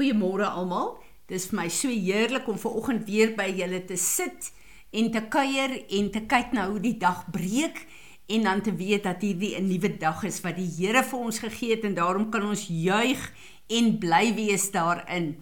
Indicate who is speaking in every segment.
Speaker 1: Goeiemôre almal. Dis vir my so heerlik om ver oggend weer by julle te sit en te kuier en te kyk na hoe die dag breek en dan te weet dat hierdie 'n nuwe dag is wat die Here vir ons gegee het en daarom kan ons juig en bly wees daarin.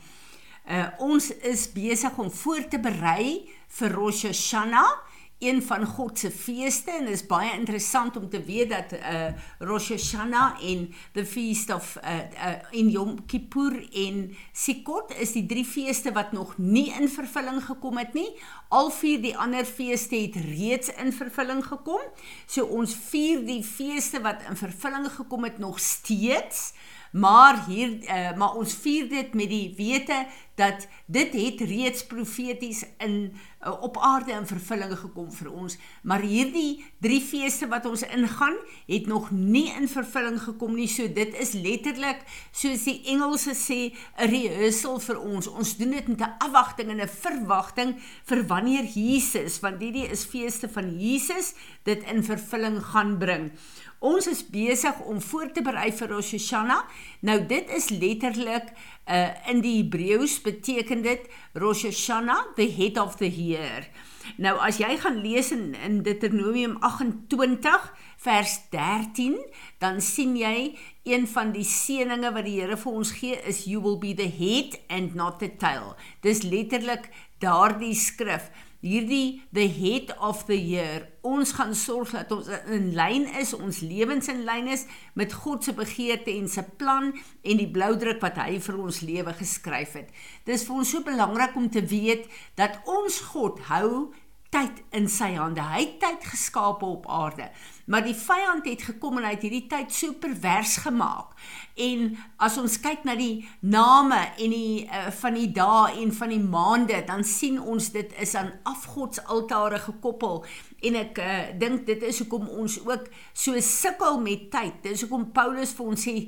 Speaker 1: Uh ons is besig om voor te berei vir Rosh Hashanah een van God se feeste en is baie interessant om te weet dat uh Rosh Hashanah en the feast of uh, uh in Yom Kippur en Sukkot is die drie feeste wat nog nie in vervulling gekom het nie. Al vier die ander feeste het reeds in vervulling gekom. So ons vier die feeste wat in vervulling gekom het nog steeds. Maar hier uh, maar ons vier dit met die wete dat dit het reeds profeties in uh, op aarde in vervulling gekom vir ons. Maar hierdie drie feeste wat ons ingaan het nog nie in vervulling gekom nie. So dit is letterlik soos die Engelse sê 'n rehearsal vir ons. Ons doen dit met 'n afwagting en 'n verwagting vir wanneer Jesus want hierdie is feeste van Jesus dit in vervulling gaan bring. Ons is besig om voor te berei vir Rosh Hashanah. Nou dit is letterlik uh in die Hebreëus beteken dit Rosh Hashanah, the head of the year. Nou as jy gaan lees in, in Deuteronomium 28 vers 13, dan sien jy een van die seëninge wat die Here vir ons gee is you will be the head and not the tail. Dis letterlik daardie skrif hierdie the head of the year. Ons gaan sorg dat ons in lyn is ons lewens in lyn is met God se begeerte en se plan en die bloudruk wat hy vir ons lewe geskryf het. Dis vir ons so belangrik om te weet dat ons God hou tyd in sy hande. Hy het tyd geskape op aarde. Maar die vyand het gekom en hy het hierdie tyd so pervers gemaak. En as ons kyk na die name en die uh, van die dae en van die maande, dan sien ons dit is aan afgodsaltare gekoppel. En ek uh, dink dit is hoekom ons ook so sukkel met tyd. Dis hoekom Paulus vir ons sê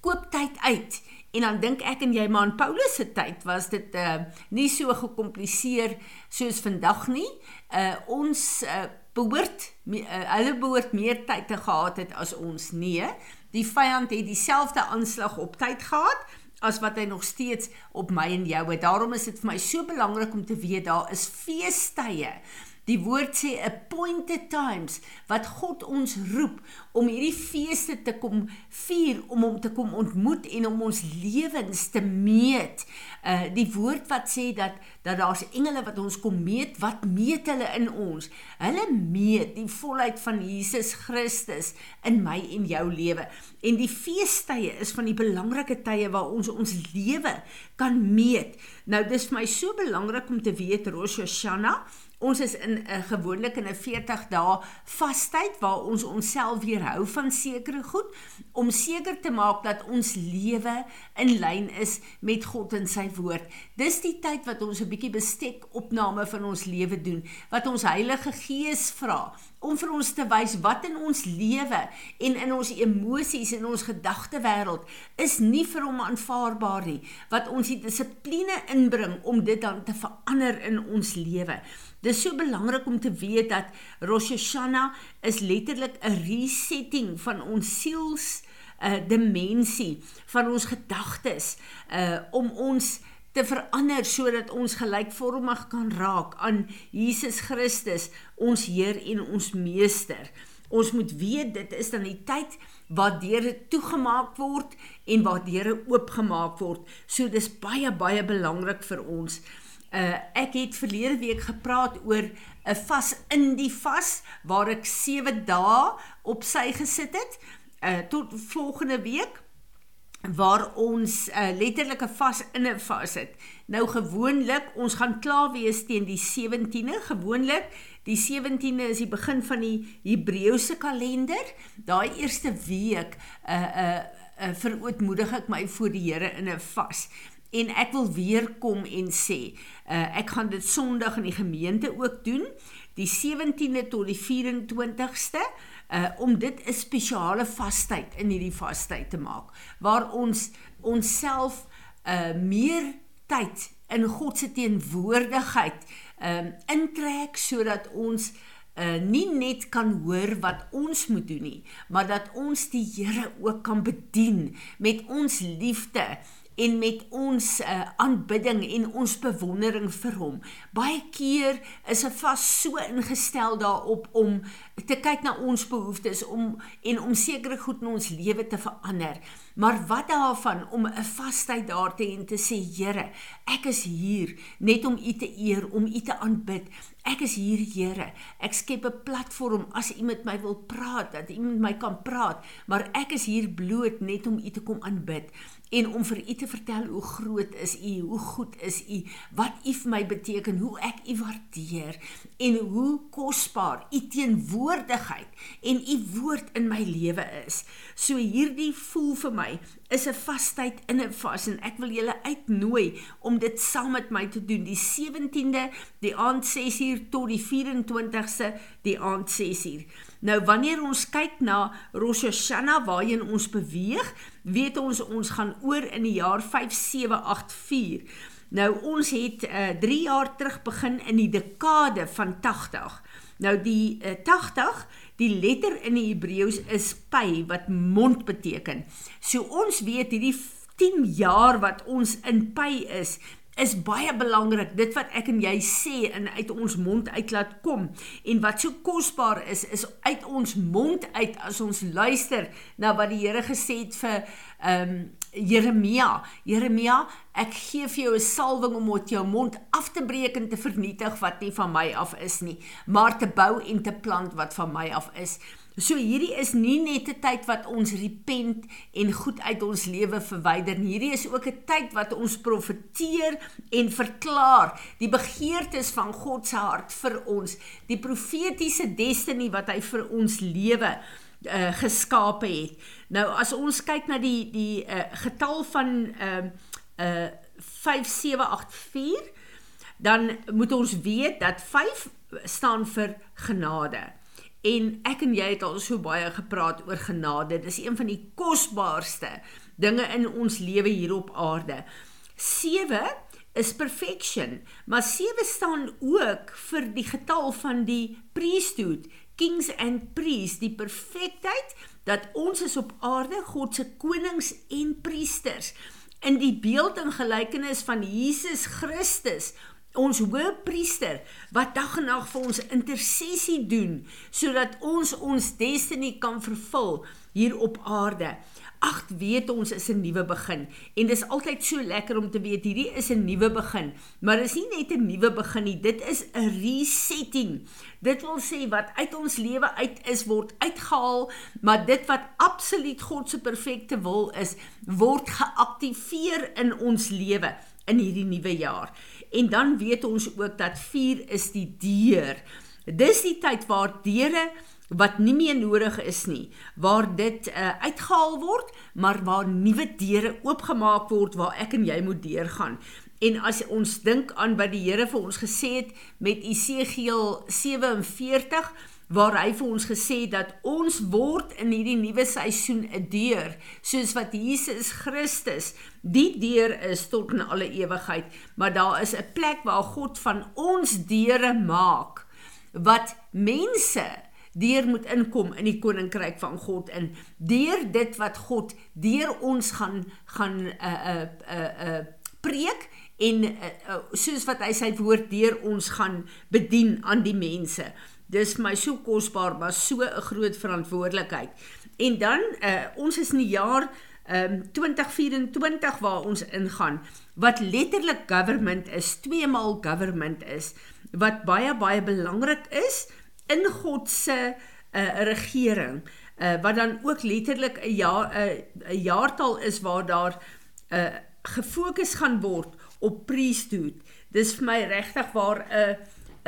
Speaker 1: koop tyd uit. En dan dink ek en jy maar in Paulus se tyd was dit uh nie so gekompliseer soos vandag nie. Uh ons uh behoort uh, hulle behoort meer tyd te gehad het as ons nie. Die vyand het dieselfde aanslag op tyd gehad as wat hy nog steeds op my en jou het. Daarom is dit vir my so belangrik om te weet daar is feestydde Die woord sê appointed times wat God ons roep om hierdie feeste te kom vier, om hom te kom ontmoet en om ons lewens te meet. Uh die woord wat sê dat dat daar's engele wat ons kom meet, wat meet hulle in ons? Hulle meet die volheid van Jesus Christus in my en jou lewe. En die feestydde is van die belangrike tye waar ons ons lewe kan meet. Nou dis vir my so belangrik om te weet Rosh Hashanah Ons is in 'n uh, gewoonlik in 'n 40 dae vastyd waar ons onsself weerhou van sekere goed om seker te maak dat ons lewe in lyn is met God en sy woord. Dis die tyd wat ons 'n bietjie bestek opname van ons lewe doen, wat ons Heilige Gees vra om vir ons te wys wat in ons lewe en in ons emosies en ons gedagte wêreld is nie vir hom aanvaarbaar nie wat ons die dissipline inbring om dit dan te verander in ons lewe. Dis so belangrik om te weet dat Rosh Hashanah is letterlik 'n resetting van ons siels uh, dimensie van ons gedagtes uh om ons te verander sodat ons gelykvormig kan raak aan Jesus Christus, ons Heer en ons Meester. Ons moet weet dit is dan die tyd waar deure toegemaak word en waar deure oopgemaak word. So dis baie baie belangrik vir ons. Uh ek het verlede week gepraat oor 'n vas in die vas waar ek 7 dae op sy gesit het. Uh tot volgende week waar ons uh, letterlik 'n vas in 'n vas het. Nou gewoonlik, ons gaan klaar wees teen die 17de. Gewoonlik, die 17de is die begin van die Hebreëse kalender. Daai eerste week uh uh, uh verootmoedig ek my voor die Here in 'n vas. En ek wil weer kom en sê, uh ek gaan dit Sondag in die gemeente ook doen, die 17de tot die 24ste uh om dit 'n spesiale vastyd in hierdie vastyd te maak waar ons onsself uh meer tyd in God se teenwoordigheid um intrek sodat ons uh nie net kan hoor wat ons moet doen nie maar dat ons die Here ook kan bedien met ons liefde en met ons uh, aanbidding en ons bewondering vir hom. Baie keer is 'n vas so ingestel daarop om te kyk na ons behoeftes om en om sekere goed in ons lewe te verander. Maar wat daarvan om 'n vastheid daar te hê en te sê Here, ek is hier net om U te eer, om U te aanbid. Ek is hier, Here. Ek skep 'n platform as U met my wil praat, dat U met my kan praat, maar ek is hier bloot net om U te kom aanbid en om vir u te vertel hoe groot is u, hoe goed is u, wat u vir my beteken, hoe ek u waardeer en hoe kosbaar u teenwoordigheid en u woord in my lewe is. So hierdie voel vir my is 'n vastyd in 'n vas en ek wil julle uitnooi om dit saam met my te doen. Die 17de, die aand 6uur tot die 24ste, die aand 6uur. Nou wanneer ons kyk na Rosh Hashanah waarheen ons beweeg, weet ons ons gaan oor in die jaar 5784. Nou ons het uh, eh, 3 jaar terug begin in die dekade van 80. Nou die uh, 80, die letter in die Hebreëus is pi wat mond beteken. So ons weet hierdie 10 jaar wat ons in pi is, is baie belangrik. Dit wat ek en jy sê en uit ons mond uit laat kom en wat so kosbaar is, is uit ons mond uit as ons luister na wat die Here gesê het vir ehm um, Jeremia. Jeremia, ek gee vir jou 'n salwing om met jou mond af te breek en te vernietig wat nie van my af is nie, maar te bou en te plant wat van my af is. So hierdie is nie net 'n tyd wat ons repent en goed uit ons lewe verwyder nie. Hierdie is ook 'n tyd wat ons profeteer en verklaar die begeertes van God se hart vir ons, die profetiese destiny wat hy vir ons lewe uh, geskape het. Nou as ons kyk na die die uh, getal van uh uh 5784 dan moet ons weet dat 5 staan vir genade. En ek en jy het al so baie gepraat oor genade. Dis een van die kosbaarste dinge in ons lewe hier op aarde. 7 is perfection, maar 7 staan ook vir die getal van die priesthood, kings and priests, die perfektheid dat ons is op aarde God se konings en priesters. In die beeld en gelykenis van Jesus Christus ons hoëpriester wat dag en nag vir ons intersessie doen sodat ons ons destiny kan vervul hier op aarde. Ag, weet ons is 'n nuwe begin en dis altyd so lekker om te weet hierdie is 'n nuwe begin, maar dis nie net 'n nuwe begin nie, dit is 'n resetting. Dit wil sê wat uit ons lewe uit is word uitgehaal, maar dit wat absoluut God se perfekte wil is, word geaktiveer in ons lewe in hierdie nuwe jaar. En dan weet ons ook dat 4 is die deur. Dis die tyd waar deure wat nie meer nodig is nie, waar dit uh, uitgehaal word, maar waar nuwe deure oopgemaak word waar ek en jy moet deurgaan. En as ons dink aan wat die Here vir ons gesê het met Esegiel 47 waar hy vir ons gesê dat ons word in hierdie nuwe seisoen 'n deur soos wat Jesus Christus die deur is tot in alle ewigheid. Maar daar is 'n plek waar God van ons deure maak wat mense deur moet inkom in die koninkryk van God in. Deur dit wat God deur ons gaan gaan 'n uh, 'n uh, 'n uh, uh, preek en uh, soos wat hy sy woord deur ons gaan bedien aan die mense dis my so kosbaar maar so 'n groot verantwoordelikheid. En dan uh, ons is in die jaar um, 2024 waar ons ingaan wat letterlik government is, twee maal government is wat baie baie belangrik is in God se uh, regering. Uh, wat dan ook letterlik 'n jaar 'n jaartal is waar daar uh, gefokus gaan word op priesthood. Dis vir my regtig waar 'n uh,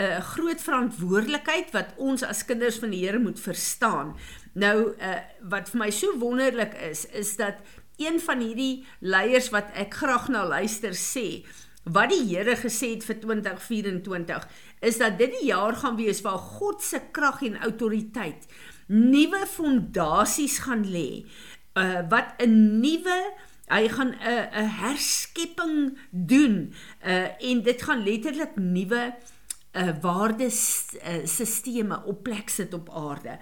Speaker 1: 'n groot verantwoordelikheid wat ons as kinders van die Here moet verstaan. Nou uh, wat vir my so wonderlik is, is dat een van hierdie leiers wat ek graag na luister sê, wat die Here gesê het vir 2024, is dat dit die jaar gaan wees waar God se krag en autoriteit nuwe fondasies gaan lê. Uh wat 'n nuwe hy gaan 'n 'n herskepping doen uh en dit gaan letterlik nuwe uh, waardestelsels uh, op plek sit op aarde.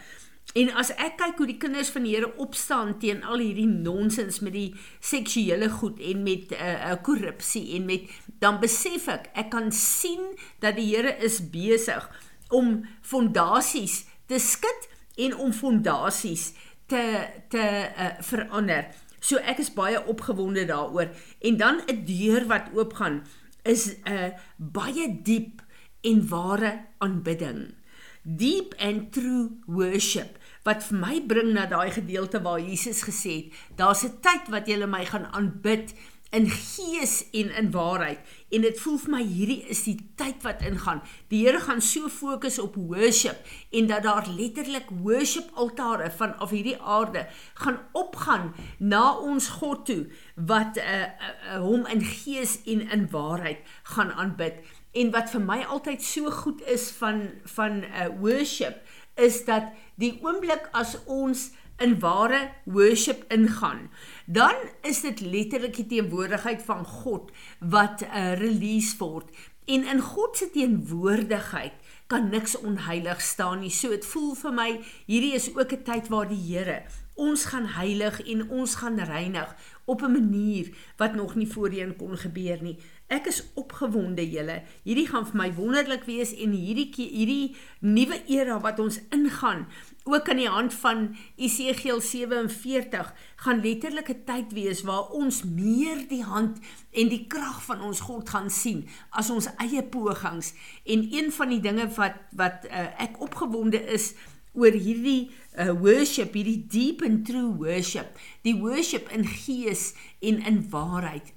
Speaker 1: En as ek kyk hoe die kinders van die Here opstaan teen al hierdie nonsens met die seksuele goed en met uh, uh, korrupsie en met dan besef ek ek kan sien dat die Here is besig om fondasies te skud en om fondasies te te uh, verander. So ek is baie opgewonde daaroor en dan 'n deur wat oopgaan is 'n uh, baie diep en ware aanbidding. Deep and true worship wat vir my bring na daai gedeelte waar Jesus gesê het, daar's 'n tyd wat jy my gaan aanbid in gees en in waarheid en dit voel vir my hierdie is die tyd wat ingaan. Die Here gaan so fokus op worship en dat daar letterlik worship altare van af hierdie aarde gaan opgaan na ons God toe wat uh, uh, uh, hom in gees en in waarheid gaan aanbid. En wat vir my altyd so goed is van van uh, worship is dat die oomblik as ons in ware worship ingaan, dan is dit letterlik die teenwoordigheid van God wat 'n uh, release word. En in God se teenwoordigheid kan niks onheilig staan nie. So dit voel vir my hierdie is ook 'n tyd waar die Here ons gaan heilig en ons gaan reinig op 'n manier wat nog nie voorheen kon gebeur nie. Ek is opgewonde julle. Hierdie gaan vir my wonderlik wees en hierdie hierdie nuwe era wat ons ingaan, ook aan die hand van Esegiel 47 gaan letterlik 'n tyd wees waar ons meer die hand en die krag van ons God gaan sien as ons eie pogings. En een van die dinge wat wat uh, ek opgewonde is oor hierdie uh, worship, hierdie deep and true worship, die worship in gees en in waarheid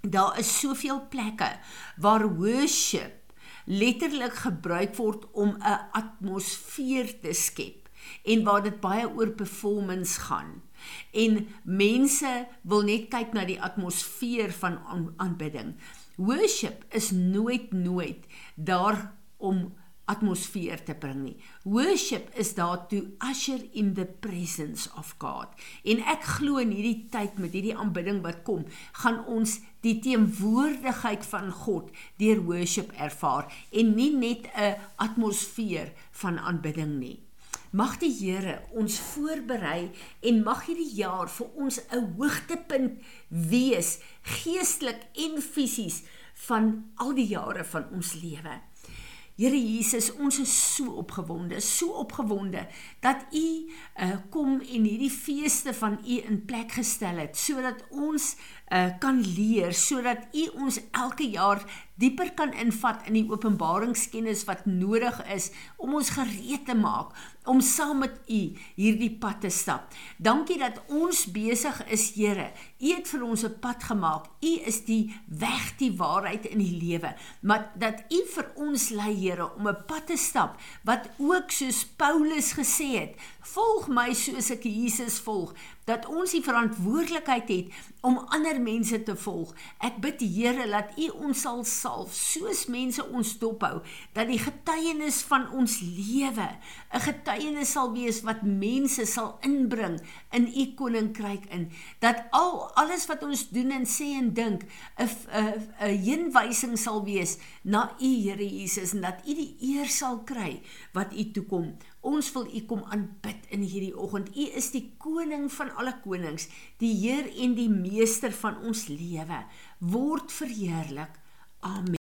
Speaker 1: daar is soveel plekke waar worship letterlik gebruik word om 'n atmosfeer te skep en waar dit baie oor performance gaan. En mense wil net kyk na die atmosfeer van aanbidding. Worship is nooit nooit daar om atmosfeer te bring nie. Worship is daar to usher in the presence of God. En ek glo in hierdie tyd met hierdie aanbidding wat kom, gaan ons die teenwoordigheid van God deur worship ervaar en nie net 'n atmosfeer van aanbidding nie. Mag die Here ons voorberei en mag hierdie jaar vir ons 'n hoogtepunt wees geestelik en fisies van al die jare van ons lewe. Here Jesus, ons is so opgewonde, so opgewonde dat U uh, kom en hierdie feeste van U in plek gestel het sodat ons uh, kan leer, sodat U ons elke jaar dieper kan invat in die openbaringskennis wat nodig is om ons gereed te maak om saam met U hierdie pad te stap. Dankie dat ons besig is, Here. U het vir ons 'n pad gemaak. U is die weg, die waarheid in die lewe. Maar dat U vir ons lei, Here, om 'n pad te stap wat ook soos Paulus gesê het, volg my soos ek Jesus volg dat ons die verantwoordelikheid het om ander mense te volg. Ek bid die Here dat U ons sal salf soos mense ons dophou dat die getuienis van ons lewe 'n getuienis sal wees wat mense sal inbring in U koninkryk in. Dat al alles wat ons doen en sê en dink 'n 'n 'n heenwysing sal wees na U Here Jesus en dat U die eer sal kry wat U toekom. Ons wil U kom aanbid in hierdie oggend. U is die koning van alle konings, die Heer en die meester van ons lewe. Word verheerlik. Amen.